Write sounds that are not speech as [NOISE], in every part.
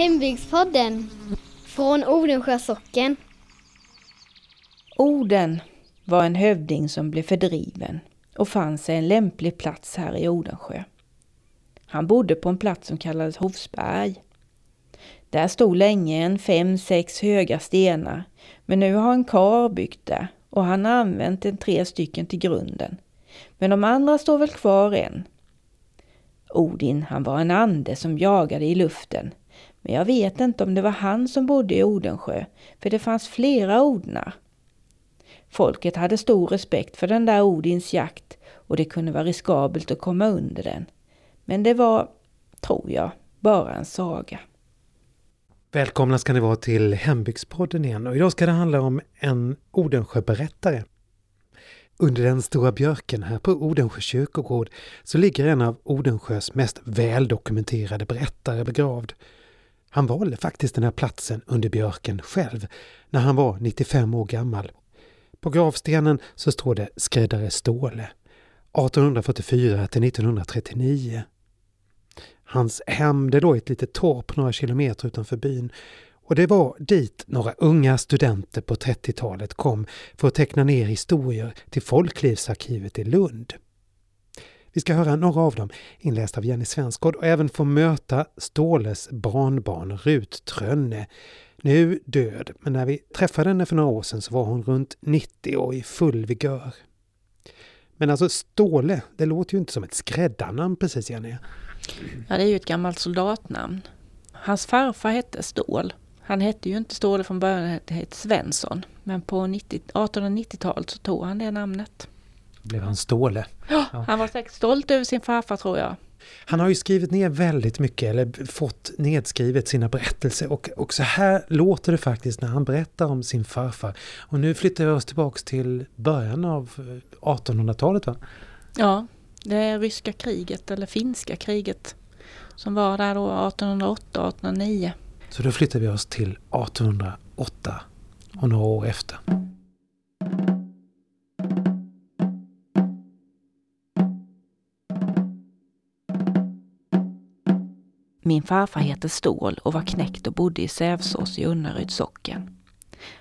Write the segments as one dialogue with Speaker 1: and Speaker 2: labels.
Speaker 1: Hembygdspodden från Odensjö socken.
Speaker 2: Oden var en hövding som blev fördriven och fann sig en lämplig plats här i Odensjö. Han bodde på en plats som kallades Hovsberg. Där stod länge en fem, sex höga stenar, men nu har en kar byggt där och han har använt en tre stycken till grunden. Men de andra står väl kvar än. Odin, han var en ande som jagade i luften. Men jag vet inte om det var han som bodde i Odensjö, för det fanns flera Odnar. Folket hade stor respekt för den där Odins jakt och det kunde vara riskabelt att komma under den. Men det var, tror jag, bara en saga.
Speaker 3: Välkomna ska ni vara till Hembygdspodden igen och idag ska det handla om en Odensjöberättare. Under den stora björken här på Odensjö kyrkogård så ligger en av Odensjös mest väldokumenterade berättare begravd. Han valde faktiskt den här platsen under björken själv när han var 95 år gammal. På gravstenen så står det Skräddare Ståle 1844 till 1939. Hans hem det låg ett litet torp några kilometer utanför byn och det var dit några unga studenter på 30-talet kom för att teckna ner historier till Folklivsarkivet i Lund. Vi ska höra några av dem inlästa av Jenny Svensgård och även få möta Ståles barnbarn Rut Trönne. Nu död, men när vi träffade henne för några år sedan så var hon runt 90 och i full vigör. Men alltså Ståle, det låter ju inte som ett skräddarnamn precis Jenny.
Speaker 2: Ja, det är ju ett gammalt soldatnamn. Hans farfar hette Stål. Han hette ju inte Ståle från början, han hette Svensson. Men på 1890-talet så tog han det namnet.
Speaker 3: Blev han Ståle?
Speaker 2: Ja, han var säkert stolt över sin farfar tror jag.
Speaker 3: Han har ju skrivit ner väldigt mycket, eller fått nedskrivet sina berättelser och, och så här låter det faktiskt när han berättar om sin farfar. Och nu flyttar vi oss tillbaks till början av 1800-talet va?
Speaker 2: Ja, det ryska kriget eller finska kriget som var där då 1808-1809.
Speaker 3: Så då flyttar vi oss till 1808 och några år efter.
Speaker 2: Min farfar heter Stål och var knäckt och bodde i Sävsås i Unnaryds socken.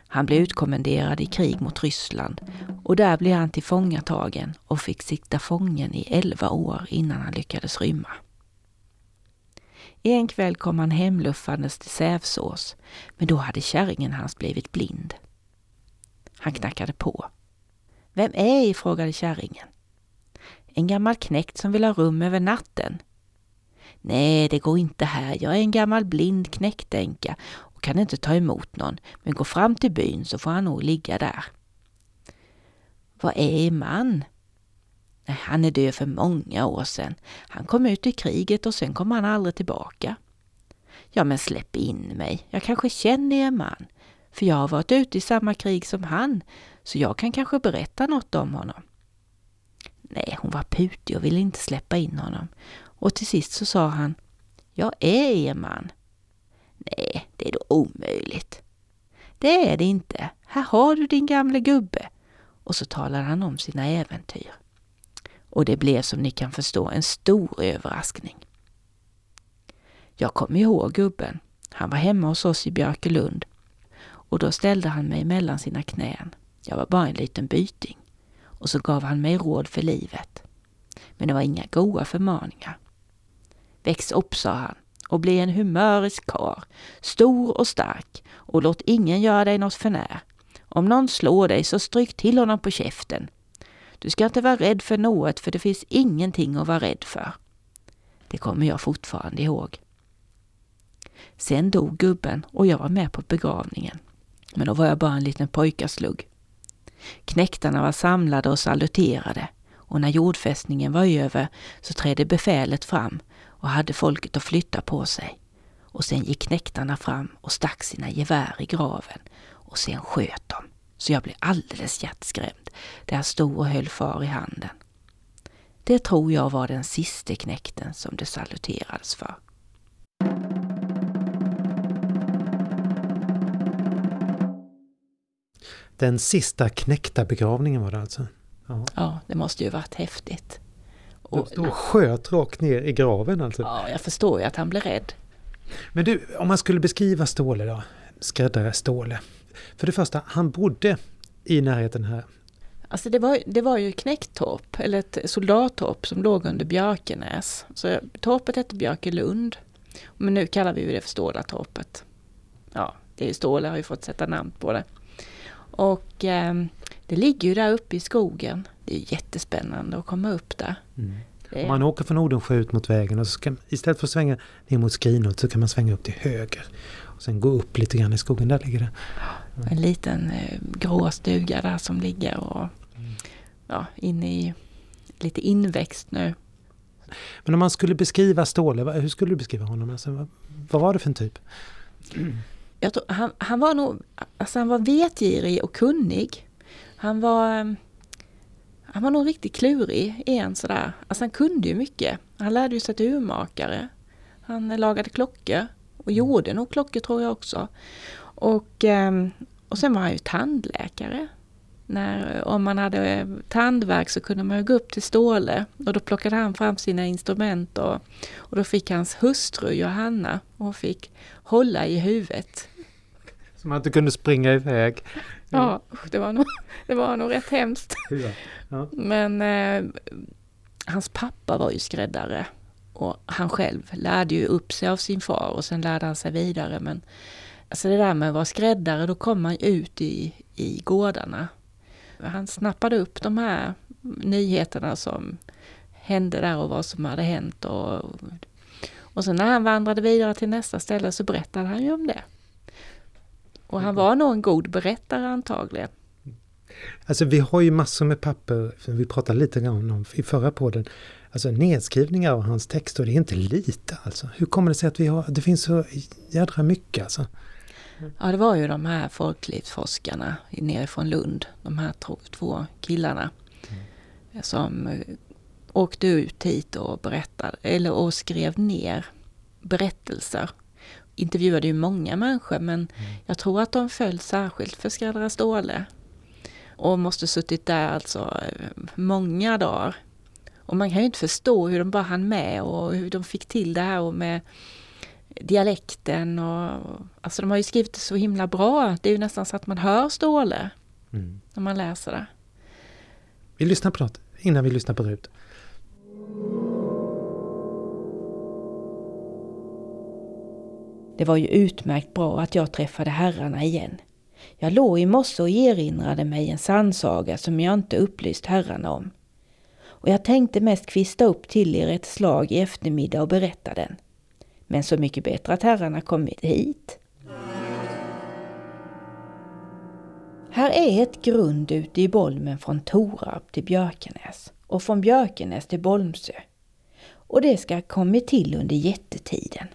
Speaker 2: Han blev utkommenderad i krig mot Ryssland och där blev han tillfångatagen och fick sitta fången i elva år innan han lyckades rymma. En kväll kom han hemluffandes till Sävsås, men då hade kärringen hans blivit blind. Han knackade på. Vem är I? frågade kärringen. En gammal knäkt som vill ha rum över natten. Nej, det går inte här. Jag är en gammal blind knäktänka och kan inte ta emot någon, men gå fram till byn så får han nog ligga där. Vad är er man? Han är död för många år sedan. Han kom ut i kriget och sen kom han aldrig tillbaka. Ja, men släpp in mig. Jag kanske känner er man. För jag har varit ute i samma krig som han, så jag kan kanske berätta något om honom. Nej, hon var putig och ville inte släppa in honom. Och till sist så sa han, jag är er man. Nej, det är då omöjligt. Det är det inte. Här har du din gamle gubbe. Och så talar han om sina äventyr. Och det blev som ni kan förstå en stor överraskning. Jag kom ihåg gubben. Han var hemma hos oss i Björkelund. Och då ställde han mig mellan sina knän. Jag var bara en liten byting. Och så gav han mig råd för livet. Men det var inga goda förmaningar. Väx upp, sa han, och bli en humörisk kar, stor och stark, och låt ingen göra dig något förnär. Om någon slår dig så stryk till honom på käften. Du ska inte vara rädd för något, för det finns ingenting att vara rädd för. Det kommer jag fortfarande ihåg. Sen dog gubben och jag var med på begravningen. Men då var jag bara en liten pojkaslugg. Knäktarna var samlade och saluterade och när jordfästningen var över så trädde befälet fram och hade folket att flytta på sig. Och sen gick knäktarna fram och stack sina gevär i graven och sen sköt de. Så jag blev alldeles hjärtskrämd där jag stod och höll far i handen. Det tror jag var den sista knäkten som det saluterades för.
Speaker 3: Den sista knäckta begravningen var det alltså?
Speaker 2: Ja, ja det måste ju varit häftigt.
Speaker 3: Och, och sköt rakt ner i graven alltså?
Speaker 2: Ja, jag förstår ju att han blev rädd.
Speaker 3: Men du, om man skulle beskriva Ståle då, skräddare Ståle. För det första, han bodde i närheten här.
Speaker 2: Alltså det var, det var ju Knäcktorp, eller ett soldattorp som låg under Björkenäs. Så torpet hette Björkelund. Men nu kallar vi det för Stålatorpet. Ja, det är Ståle har ju fått sätta namn på det. Och eh, det ligger ju där uppe i skogen. Det är jättespännande att komma upp där.
Speaker 3: Mm. Om man åker från Odensjö ut mot vägen och så ska, istället för att svänga ner mot Skrinhult så kan man svänga upp till höger. Och sen gå upp lite grann i skogen, där ligger det.
Speaker 2: Mm. En liten eh, grå stuga där som ligger och mm. ja, inne i lite inväxt nu.
Speaker 3: Men om man skulle beskriva Ståle, hur skulle du beskriva honom? Alltså, vad, vad var det för en typ?
Speaker 2: Jag tror, han, han var nog alltså han var vetgirig och kunnig. Han var, eh, han var nog riktigt klurig igen sådär. Alltså han kunde ju mycket. Han lärde ju sig till urmakare. Han lagade klockor och gjorde nog klockor tror jag också. Och, ehm, och sen var han ju tandläkare. När, om man hade eh, tandvärk så kunde man gå upp till Ståle och då plockade han fram sina instrument och, och då fick hans hustru Johanna, hon fick hålla i huvudet.
Speaker 3: Så man inte kunde springa iväg?
Speaker 2: Ja, det var nog, [LAUGHS] det var nog rätt hemskt. [LAUGHS] Ja. Ja. Men eh, hans pappa var ju skräddare och han själv lärde ju upp sig av sin far och sen lärde han sig vidare. Men alltså det där med att vara skräddare, då kom man ut i, i gårdarna. Han snappade upp de här nyheterna som hände där och vad som hade hänt. Och, och sen när han vandrade vidare till nästa ställe så berättade han ju om det. Och han var nog en god berättare antagligen.
Speaker 3: Alltså vi har ju massor med papper, vi pratade lite grann om i förra podden. Alltså nedskrivningar av hans texter, det är inte lite alltså. Hur kommer det sig att vi har, det finns så jädra mycket alltså?
Speaker 2: Ja, det var ju de här folklivsforskarna nerifrån Lund, de här två killarna. Mm. Som eh, åkte ut hit och berättade, eller och skrev ner berättelser. Intervjuade ju många människor men mm. jag tror att de föll särskilt för skräddare Ståle. Och måste suttit där alltså eh, många dagar. Och man kan ju inte förstå hur de bara hann med och hur de fick till det här och med dialekten och alltså de har ju skrivit det så himla bra. Det är ju nästan så att man hör Ståle mm. när man läser det.
Speaker 3: Vi lyssnar på något innan vi lyssnar på Rut.
Speaker 2: Det var ju utmärkt bra att jag träffade herrarna igen. Jag låg i morse och erinrade mig en sannsaga som jag inte upplyst herrarna om. Och jag tänkte mest kvista upp till er ett slag i eftermiddag och berätta den. Men så mycket bättre att herrarna kommit hit. Här är ett grund ute i Bolmen från Torarp till Björkenäs och från Björkenäs till Bolmsö. Och det ska ha kommit till under jättetiden.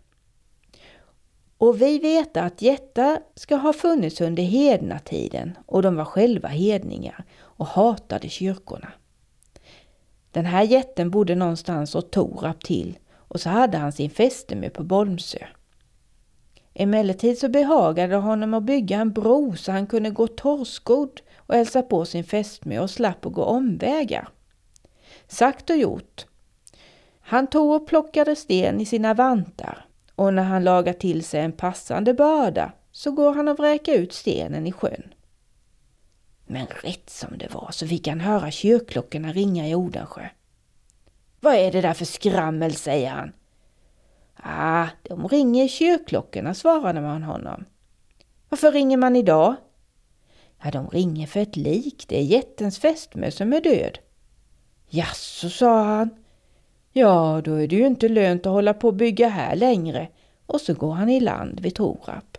Speaker 2: Och vi vet att jättar ska ha funnits under hednatiden och de var själva hedningar och hatade kyrkorna. Den här jätten bodde någonstans åt Torap till och så hade han sin fästmö på Bolmsö. Emellertid så behagade honom att bygga en bro så han kunde gå torrskodd och hälsa på sin fästmö och slapp att gå omvägar. Sagt och gjort. Han tog och plockade sten i sina vantar och när han lagar till sig en passande börda så går han och vräker ut stenen i sjön. Men rätt som det var så fick han höra kyrkklockorna ringa i Odensjö. Vad är det där för skrammel, säger han. Ah, de ringer kyrkklockorna, svarade man honom. Varför ringer man idag? Ja, de ringer för ett lik. Det är jättens fästmö som är död. Jaså, sa han. Ja, då är det ju inte lönt att hålla på och bygga här längre. Och så går han i land vid Torap.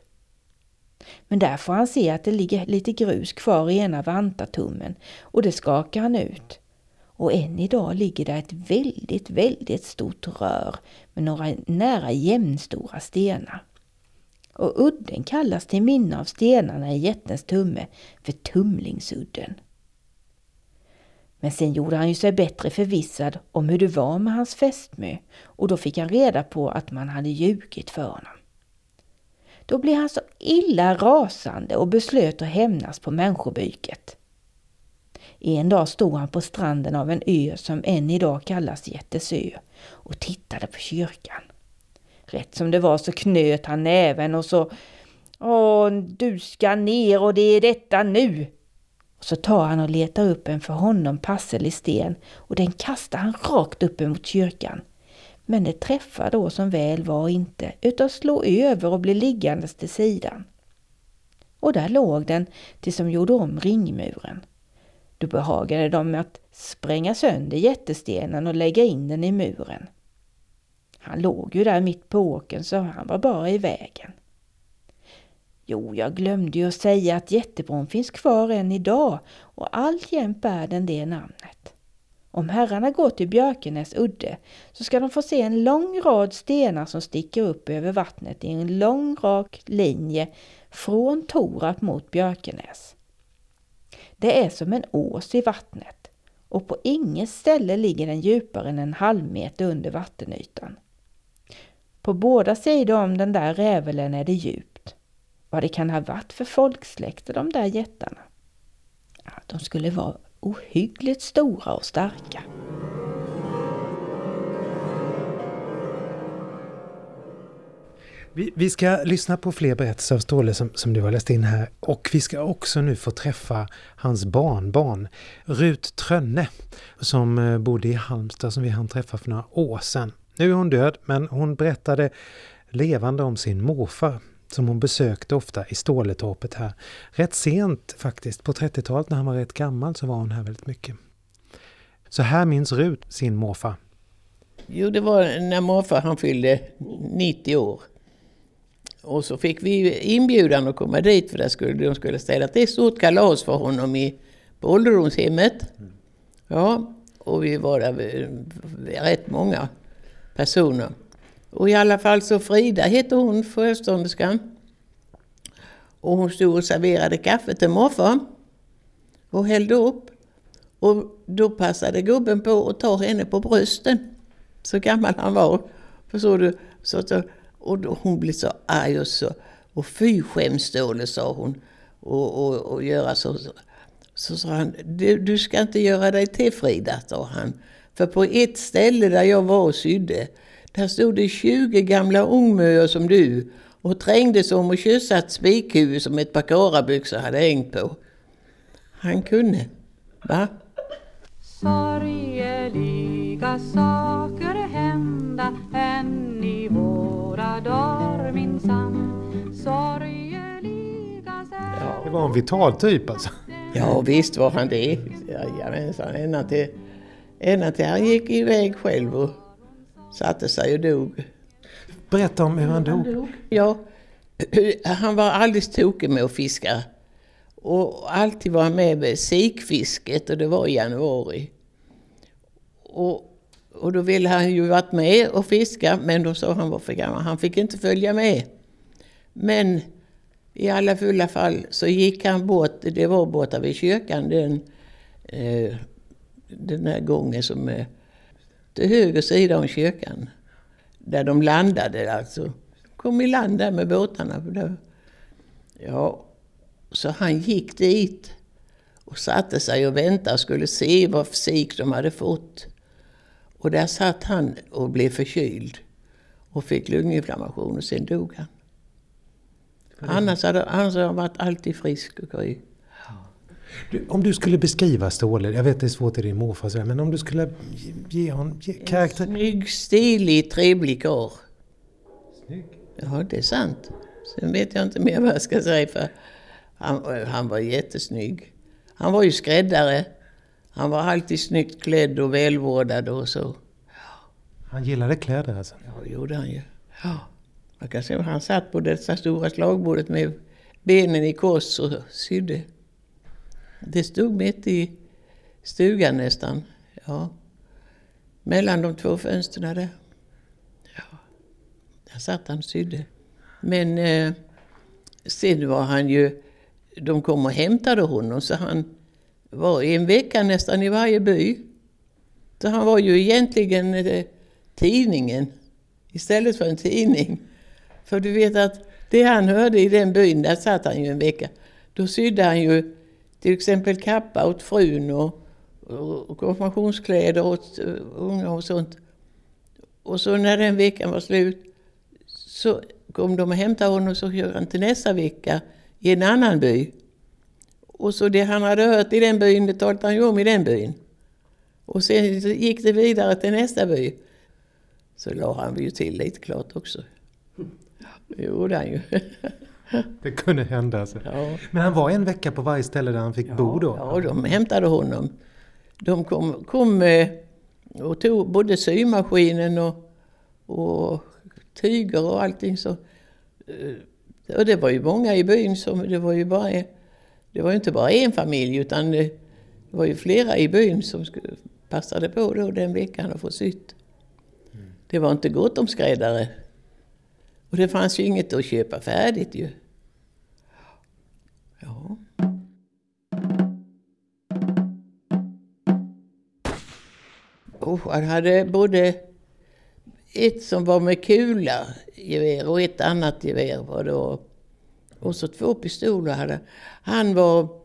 Speaker 2: Men där får han se att det ligger lite grus kvar i ena vantatummen och det skakar han ut. Och än idag ligger där ett väldigt, väldigt stort rör med några nära jämnstora stenar. Och udden kallas till minne av stenarna i jättens tumme för Tumlingsudden. Men sen gjorde han ju sig bättre förvissad om hur det var med hans fästmö och då fick han reda på att man hade ljugit för honom. Då blev han så illa rasande och beslöt att hämnas på människobyket. En dag stod han på stranden av en ö som än idag kallas Jättesö och tittade på kyrkan. Rätt som det var så knöt han näven och så Åh, du ska ner och det är detta nu. Så tar han och letar upp en för honom passelig sten och den kastar han rakt upp emot kyrkan. Men det träffar då som väl var inte, utan slår över och blir liggandes till sidan. Och där låg den tills de gjorde om ringmuren. Då behagade de att spränga sönder jättestenen och lägga in den i muren. Han låg ju där mitt på åken så han var bara i vägen. Jo, jag glömde ju att säga att jättebron finns kvar än idag och alltjämt bär den det namnet. Om herrarna går till Björkenäs udde så ska de få se en lång rad stenar som sticker upp över vattnet i en lång rak linje från Torap mot Björkenäs. Det är som en ås i vattnet och på inget ställe ligger den djupare än en halv meter under vattenytan. På båda sidor om den där rävelen är det djup vad det kan ha varit för folksläkte de där jättarna. Ja, de skulle vara ohyggligt stora och starka.
Speaker 3: Vi, vi ska lyssna på fler berättelser av Ståle som, som du har läst in här och vi ska också nu få träffa hans barnbarn Rut Trönne som eh, bodde i Halmstad som vi hann träffa för några år sedan. Nu är hon död men hon berättade levande om sin morfar som hon besökte ofta i Ståletorpet här. Rätt sent faktiskt, på 30-talet när han var rätt gammal så var hon här väldigt mycket. Så här minns Rut sin morfar.
Speaker 4: Jo, det var när morfar han fyllde 90 år. Och så fick vi inbjudan att komma dit för där skulle, de skulle ställa ett stort kalas för honom i, på ålderdomshemmet. Ja, och vi var där rätt många personer. Och i alla fall så Frida hette hon, förestånderskan. Och hon stod och serverade kaffe till morfar. Och hällde upp. Och då passade gubben på att ta henne på brösten. Så gammal han var. Förstår du? Så, så, och då, hon blev så arg och så. Och fy skämståle sa hon. Och, och, och göra så. Så, så sa han, du, du ska inte göra dig till Frida, sa han. För på ett ställe där jag var och sydde, där stod det 20 gamla ungmöer som du och trängdes om att kyssa ett spikhuvud som ett par karabyxor hade hängt på. Han kunde. Va?
Speaker 5: Sorgeliga saker hända än i våra dagar minsann Sorgeliga
Speaker 3: ja. Det var en vital typ alltså.
Speaker 4: Ja visst var han det. Jajamensan, ända till, ända till han gick iväg själv och satte sig och dog.
Speaker 3: Berätta om hur han dog.
Speaker 4: Ja, han var alldeles tokig med att fiska. Och alltid var med med sikfisket och det var i januari. Och, och då ville han ju varit med och fiska men då sa han var för gammal. Han fick inte följa med. Men i alla fulla fall så gick han bort, det var borta vid kyrkan, den, eh, den här gången som eh, till höger sida om kyrkan. Där de landade alltså. Kom i land där med båtarna. Ja, så han gick dit och satte sig och väntade och skulle se vad fysik de hade fått. Och där satt han och blev förkyld och fick lunginflammation och sen dog han. Annars hade, annars hade han varit alltid frisk och kry.
Speaker 3: Du, om du skulle beskriva Ståle, jag vet det är svårt i din morfar men om du skulle ge honom ge karaktär...
Speaker 4: En snygg, stilig, trevlig karl. Snygg? Ja, det är sant. Sen vet jag inte mer vad jag ska säga för han, han var jättesnygg. Han var ju skräddare. Han var alltid snyggt klädd och välvårdad och så.
Speaker 3: Han gillade kläder alltså?
Speaker 4: Ja, det gjorde han ju. Ja. Man kan se han satt på det stora slagbordet med benen i kors och sydde. Det stod mitt i stugan nästan. Ja. Mellan de två fönstren där. Ja. Där satt han och sydde. Men eh, sen var han ju... De kom och hämtade honom så han var i en vecka nästan i varje by. Så han var ju egentligen eh, tidningen istället för en tidning. För du vet att det han hörde i den byn, där satt han ju en vecka. Då sydde han ju till exempel kappa åt frun och, och konfirmationskläder åt uh, unga och sånt. Och så när den veckan var slut Så kom de och hämtade honom så körde han till nästa vecka i en annan by. Och så det han hade hört i den byn, det talade han ju om i den byn. Och sen gick det vidare till nästa by. Så la han ju till lite klart också. [LAUGHS] Det gjorde han ju. [LAUGHS] [LAUGHS]
Speaker 3: Det kunde hända. Alltså.
Speaker 4: Ja.
Speaker 3: Men han var en vecka på varje ställe där han fick bo då?
Speaker 4: Ja, de hämtade honom. De kom, kom eh, och tog både symaskinen och, och tyger och allting. Så, eh, och det var ju många i byn som, det var ju bara, det var inte bara en familj utan det, det var ju flera i byn som passade på då den veckan att få sytt. Det var inte gott om skräddare. Och det fanns ju inget att köpa färdigt ju. Ja. Och han hade både ett som var med kula gevär och ett annat gevär var det. Och, och så två pistoler hade han. var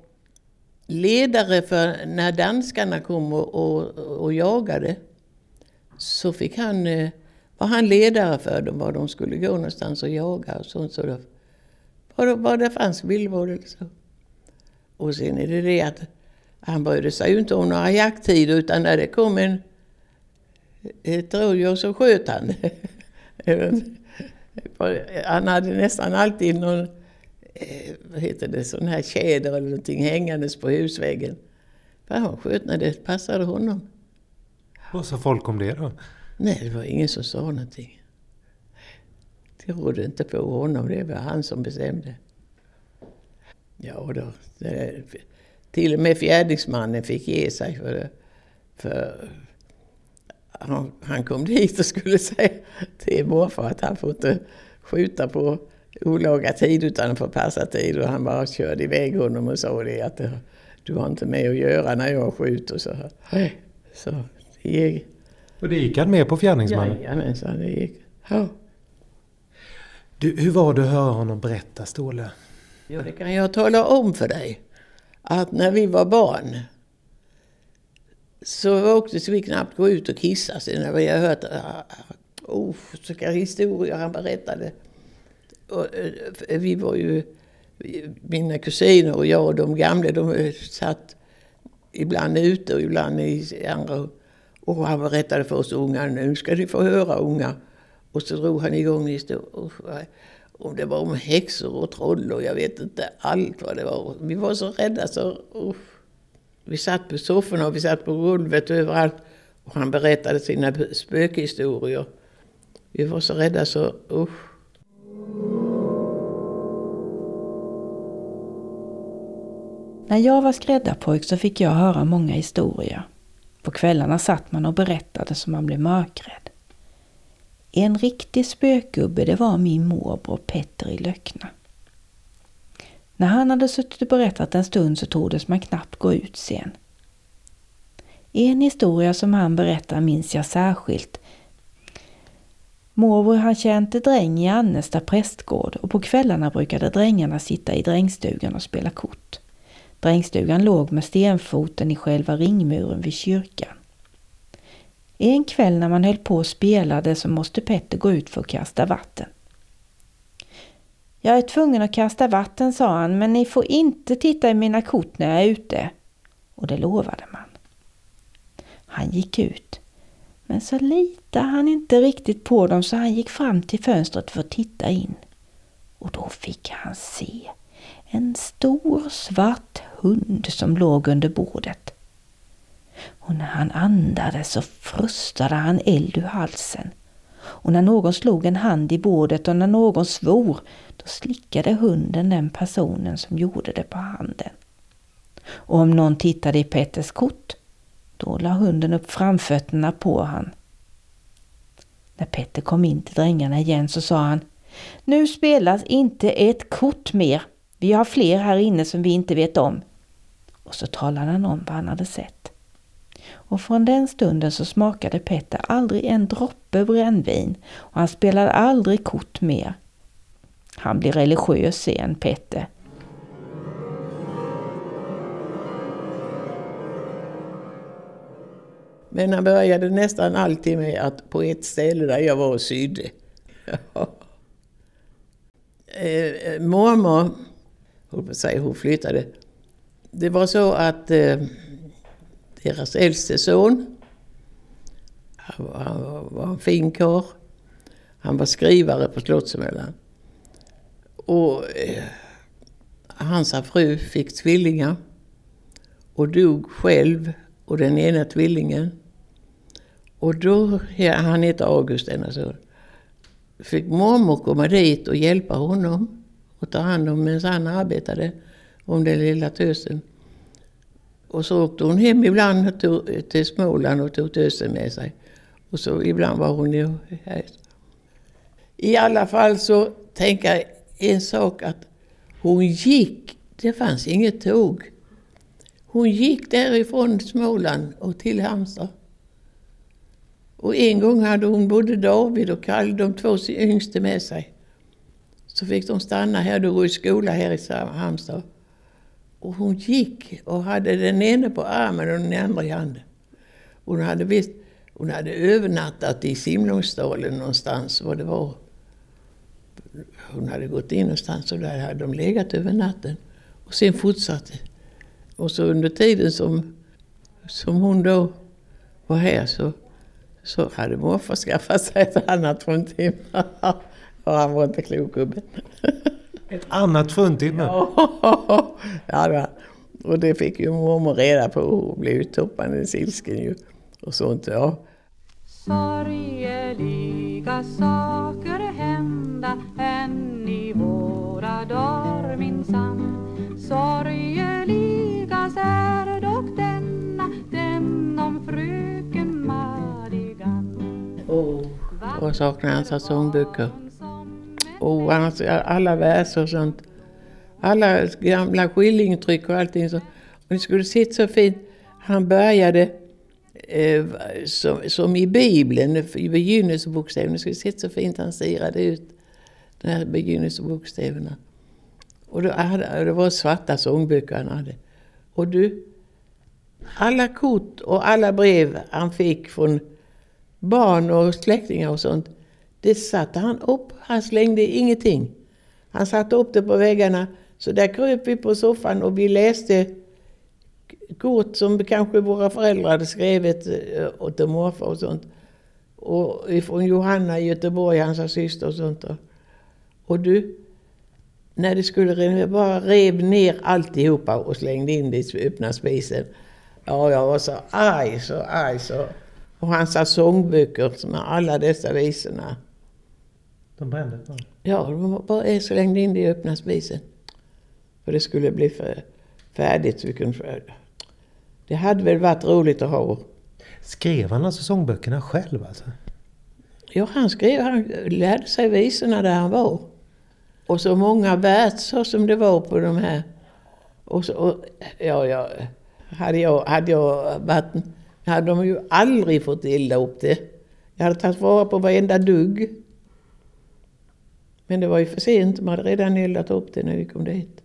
Speaker 4: ledare för när danskarna kom och, och, och jagade. Så fick han, eh, var han ledare för dem, var de skulle gå någonstans och jaga och sånt. Så var, det, var det fanns villebråd eller liksom? så. Och sen är det det att han brydde sig ju inte om några jakttider utan när det kom en ett rådjur så sköt han. [LAUGHS] han hade nästan alltid någon, eh, vad heter det, sån här tjäder eller någonting hängandes på husväggen. För han sköt när det passade honom.
Speaker 3: Vad sa folk om det då?
Speaker 4: Nej, det var ingen som sa någonting. Det rådde inte på honom, det var han som bestämde. Ja då, det, till och med fjärdingsmannen fick ge sig för det. För han, han kom dit och skulle säga till morfar att han får inte skjuta på olaga tid utan på passa tid. Och han bara körde iväg honom och sa det att du har inte med att göra när jag skjuter. Så, så det gick.
Speaker 3: Och det gick han med på fjärdingsmannen?
Speaker 4: Jajamensan, det gick. Ja.
Speaker 3: Du, hur var det att höra honom berätta, Ståle?
Speaker 4: Ja, det kan jag tala om för dig. Att när vi var barn så åkte så vi knappt gå ut och kissa sen när vi hade hört oh, vilka historier han berättade. Och, eh, vi var ju, mina kusiner och jag och de gamla, de satt ibland ute och ibland i andra. Och han berättade för oss ungar, nu ska ni få höra ungar. Och så drog han igång historier. Om det var om häxor och troll och jag vet inte allt vad det var. Vi var så rädda så... Uh. Vi satt på sofforna och vi satt på golvet och överallt. Och han berättade sina spökhistorier. Vi var så rädda så... Uh.
Speaker 2: När jag var skräddarpojk så fick jag höra många historier. På kvällarna satt man och berättade så man blev mörkrädd. En riktig spökgubbe det var min morbror Petter i Löckna. När han hade suttit och berättat en stund så tordes man knappt gå ut sen. En historia som han berättar minns jag särskilt. Morbror han tjänte dräng i Annesta prästgård och på kvällarna brukade drängarna sitta i drängstugan och spela kort. Drängstugan låg med stenfoten i själva ringmuren vid kyrkan. En kväll när man höll på och spelade så måste Petter gå ut för att kasta vatten. Jag är tvungen att kasta vatten, sa han, men ni får inte titta i mina kort när jag är ute. Och det lovade man. Han gick ut. Men så litade han inte riktigt på dem så han gick fram till fönstret för att titta in. Och då fick han se en stor svart hund som låg under bordet. Och när han andades så frustade han eld ur halsen. Och när någon slog en hand i bordet och när någon svor, då slickade hunden den personen som gjorde det på handen. Och om någon tittade i Petters kort, då la hunden upp framfötterna på han. När Petter kom in till drängarna igen så sa han Nu spelas inte ett kort mer. Vi har fler här inne som vi inte vet om. Och så talade han om vad han hade sett. Och från den stunden så smakade Petter aldrig en droppe brännvin och han spelade aldrig kort mer. Han blir religiös sen, Petter.
Speaker 4: Men han började nästan alltid med att på ett ställe där jag var och sydde. [LAUGHS] Eh, eh, mormor, säga, hon flyttade. Det var så att eh, deras äldste son, han var, han var, var en fin karl. Han var skrivare på Slottsmällan. Och eh, hans fru fick tvillingar och dog själv och den ena tvillingen. Och då, ja, han hette August denna son, fick mormor komma dit och hjälpa honom och ta hand om medan han arbetade om den lilla tösen. Och så åkte hon hem ibland till Småland och tog tösen med sig. Och så ibland var hon ju här. I alla fall så tänker jag en sak att hon gick, det fanns inget tåg. Hon gick därifrån Småland och till Halmstad. Och en gång hade hon både David och Kalle, de två yngste med sig. Så fick de stanna här, och går i skola här i Halmstad. Och hon gick och hade den ene på armen och den andra i handen. Hon hade, visst, hon hade övernattat i Simlångsdalen någonstans, vad det var. Hon hade gått in någonstans och där hade de legat över natten. Och sen fortsatte. Och så under tiden som, som hon då var här så, så hade morfar skaffat sig ett annat fruntimmer. [LAUGHS] och han var inte klok gubben.
Speaker 3: Ett annat fruntimmer? [LAUGHS]
Speaker 4: ja, ja, och det fick ju mormor reda på och blev uttoppande ilsken ju. Och sånt, ja.
Speaker 5: Sorgeliga saker hända än i våra dagar minsann Sorgeligast är dock denna, den om fröken Madigan
Speaker 4: oh, och saknar hans sångböcker. Och hans, alltså, alla verser och sånt. Alla gamla skillingtryck och allting. Så. Och det skulle sett så fint. Han började eh, som, som, i Bibeln, i begynnelsebokstäverna. Det skulle sett så fint han sirade ut de här begynnelsebokstäverna. Och då hade, det var svarta sångböcker han hade. Och du, alla kort och alla brev han fick från barn och släktingar och sånt, det satte han upp. Han slängde ingenting. Han satte upp det på väggarna. Så där kröp vi på soffan och vi läste kort som kanske våra föräldrar hade skrivit eh, åt morfar och sånt. Och ifrån Johanna i Göteborg, hans syster och sånt. Och du, när det skulle renovera, bara rev ner alltihopa och slängde in det i öppna spisen. Ja, jag var så arg, så arg så. Och hans sångböcker med alla dessa visorna.
Speaker 3: De brände bara?
Speaker 4: Ja, de bara slängde in det i öppna spisen. För det skulle bli för färdigt. Så vi kunde, det hade väl varit roligt att ha.
Speaker 3: Skrev han alltså sångböckerna själv alltså?
Speaker 4: Ja, han skrev, han lärde sig visorna där han var. Och så många verser som det var på de här. Och så, och, ja, ja, hade jag, hade jag varit, hade de ju aldrig fått elda upp det. Jag hade tagit vara på varenda dugg. Men det var ju för sent, de hade redan eldat upp det när vi kom dit.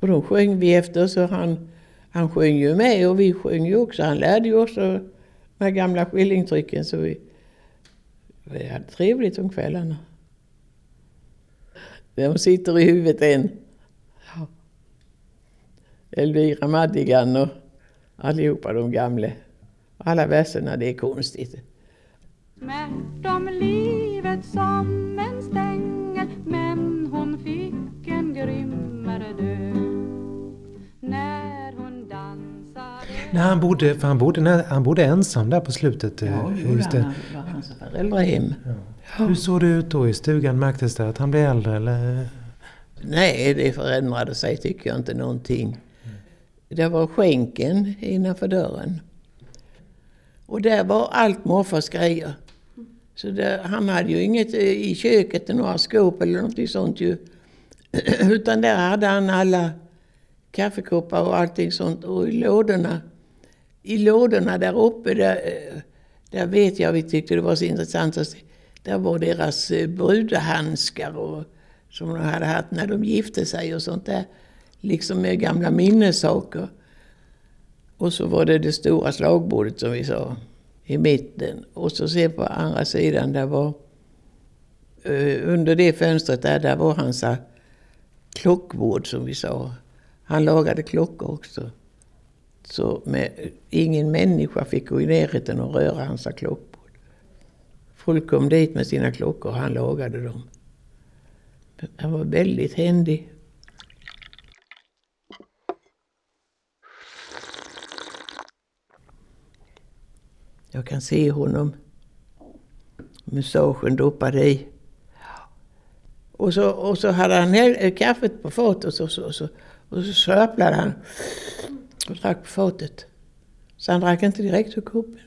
Speaker 4: Och då sjöng vi efter, så han, han sjöng ju med och vi sjöng ju också. Han lärde ju oss de här gamla skillingtrycken så vi, vi hade trevligt om kvällarna. De sitter i huvudet än. Elvira Madigan och allihopa de gamla. Alla verserna, det är konstigt.
Speaker 5: Smärt om livet som en stängel men hon fick en grymmare död när hon dansade
Speaker 3: När han bodde, för han bodde, han bodde ensam där på slutet. eh,
Speaker 4: Ja,
Speaker 3: just
Speaker 4: just
Speaker 3: det.
Speaker 4: var hans föräldrahem.
Speaker 3: Hur såg det ut då i stugan? Märktes det att han blev äldre eller?
Speaker 4: Nej, det förändrade sig tycker jag inte någonting. Det var skänken innanför dörren. Och där var allt morfars grejer. Så det, han hade ju inget eh, i köket, några skåp eller något sånt ju. [CLEARS THROAT] Utan där hade han alla kaffekoppar och allting sånt. Och i lådorna, i lådorna där uppe, där, eh, där vet jag vi tyckte det var så intressant att se. Där var deras eh, brudhandskar och, som de hade haft när de gifte sig och sånt där. Liksom med gamla minnessaker. Och så var det det stora slagbordet som vi sa i mitten. Och så ser på andra sidan där var eh, under det fönstret där, där var hans eh, klockvård klockbord som vi sa. Han lagade klockor också. Så med, ingen människa fick gå i närheten och röra hans eh, klockbord. Folk kom dit med sina klockor och han lagade dem. Han var väldigt händig. Jag kan se honom. Mustaschen doppade i. Och så, och så hade han häll, eh, kaffet på fatet och så, och så, och så sörplade han och drack på fatet. Så han drack inte direkt ur koppen.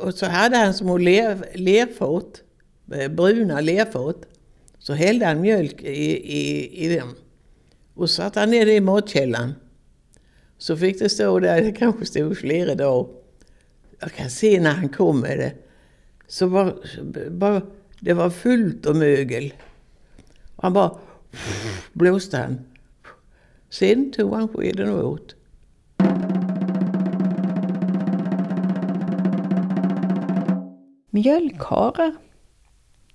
Speaker 4: Och så hade han små ler, lerfat, eh, bruna lerfat. Så hällde han mjölk i, i, i dem. Och satte han ner det i matkällan. Så fick det stå där, det kanske stod flera dagar. Jag kan se när han kommer det. Så var, bara, det var fullt av mögel. Och han bara blåste han. Sen tog han skeden och åt.
Speaker 2: Mjölkharar?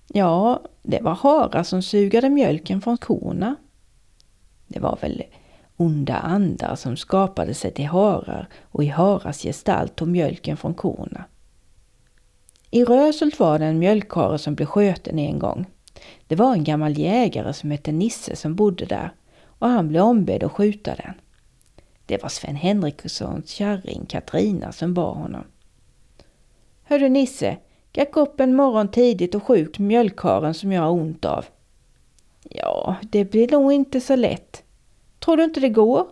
Speaker 2: Ja, det var harar som sugade mjölken från korna. Det var väl onda andar som skapade sig till harar och i harars gestalt tog mjölken från korna. I Röshult var det en mjölkhare som blev skjuten en gång. Det var en gammal jägare som hette Nisse som bodde där och han blev ombedd att skjuta den. Det var Sven Henrikssons kärring Katrina som bar honom. Hördu Nisse, gack upp en morgon tidigt och skjut mjölkharen som jag har ont av. Ja, det blir nog inte så lätt. Tror du inte det går?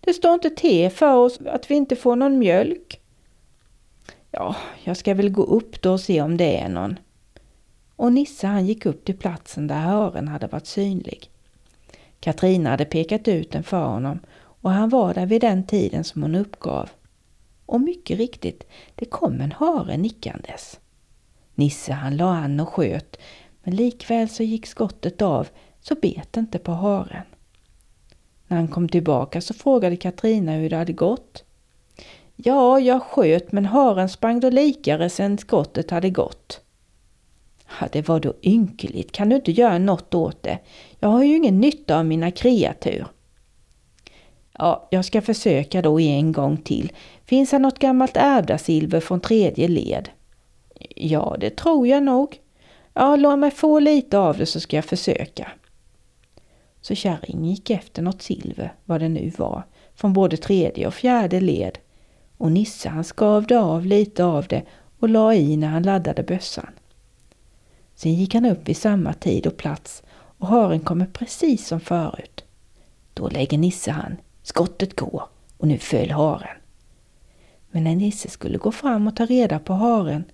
Speaker 2: Det står inte till för oss att vi inte får någon mjölk. Ja, jag ska väl gå upp då och se om det är någon. Och Nisse han gick upp till platsen där hören hade varit synlig. Katrina hade pekat ut den för honom och han var där vid den tiden som hon uppgav. Och mycket riktigt, det kom en hare nickandes. Nisse han la an och sköt, men likväl så gick skottet av så bet inte på haren. När han kom tillbaka så frågade Katrina hur det hade gått. Ja, jag sköt men haren sprang då likare sen skottet hade gått. Ja, det var då ynkligt. Kan du inte göra något åt det? Jag har ju ingen nytta av mina kreatur. Ja, jag ska försöka då en gång till. Finns det något gammalt ärvdasilver från tredje led? Ja, det tror jag nog. Ja, låt mig få lite av det så ska jag försöka. Så kärringen gick efter något silver, vad det nu var, från både tredje och fjärde led. Och Nisse han skavde av lite av det och la i när han laddade bössan. Sen gick han upp vid samma tid och plats och haren kommer precis som förut. Då lägger Nisse han, skottet går och nu föll haren. Men när Nisse skulle gå fram och ta reda på haren,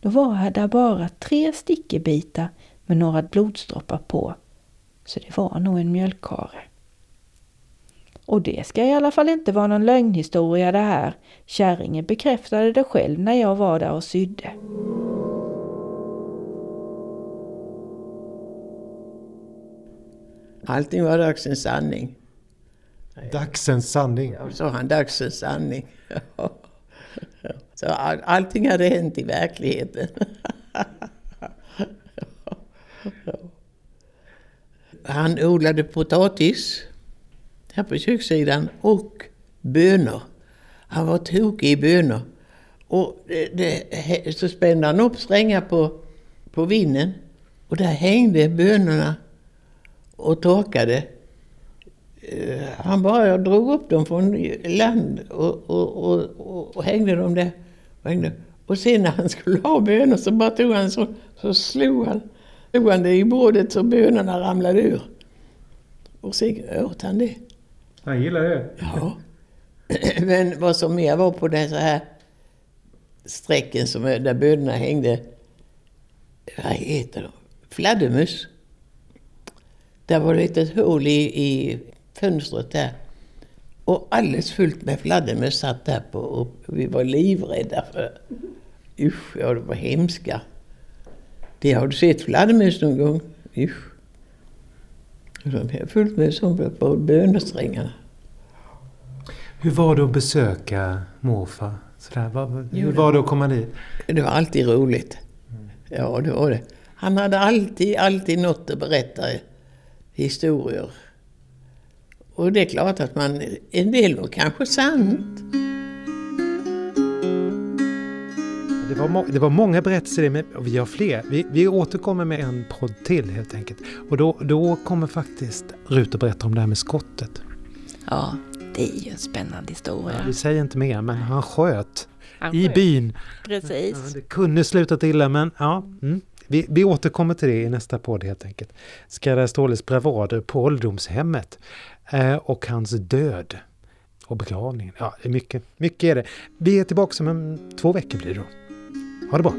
Speaker 2: då var där bara tre stickebitar med några blodsdroppar på. Så det var nog en mjölkkare. Och det ska i alla fall inte vara någon lögnhistoria det här. Kärringen bekräftade det själv när jag var där och sydde.
Speaker 4: Allting var dagsens sanning.
Speaker 3: Dagsens sanning.
Speaker 4: Ja, sa han, dagsens sanning. [LAUGHS] Så all, allting hade hänt i verkligheten. [LAUGHS] Han odlade potatis här på kökssidan och bönor. Han var tokig i bönor. Och det, det, så spände han upp strängar på, på vinden och där hängde bönorna och torkade. Eh, han bara drog upp dem från land och, och, och, och hängde dem där. Och, hängde. och sen när han skulle ha bönor så bara tog han så, så slog han, slog han det i bordet så bönorna ramlade ur. Och sen åt han det.
Speaker 3: Han gillar det?
Speaker 4: Ja. [CLEARS THROAT] Men vad som mer var på den så här strecken som, där bönorna hängde, vad heter de? Fladdermus. Där var det ett litet hål i, i fönstret där. Och alldeles fullt med fladdermöss satt där på och vi var livrädda för Usch, ja det var hemska. Det har du sett fladdermöss någon gång? Usch. De är fullt med sånt på bönesträngarna.
Speaker 3: Hur var det att besöka morfar? Sådär, vad, hur var det att komma dit?
Speaker 4: Det var alltid roligt. Ja, det var det. Han hade alltid, alltid något att berätta historier. Och det är klart att man, en del var kanske sant.
Speaker 3: Det var, det var många berättelser det, men vi har fler. Vi, vi återkommer med en podd till helt enkelt. Och då, då kommer faktiskt Rut att berätta om det här med skottet.
Speaker 2: Ja, det är ju en spännande historia.
Speaker 3: Vi säger inte mer, men han sköt
Speaker 2: Han
Speaker 3: i
Speaker 2: sköt.
Speaker 3: byn.
Speaker 2: Precis.
Speaker 3: Ja, det kunde slutat illa, men ja. Mm. Vi, vi återkommer till det i nästa podd helt enkelt. Skarra Ståhles bravader på ålderdomshemmet eh, och hans död och begravningen. Ja, mycket, mycket är det. Vi är tillbaka om en, två veckor blir det då. Ha det bra!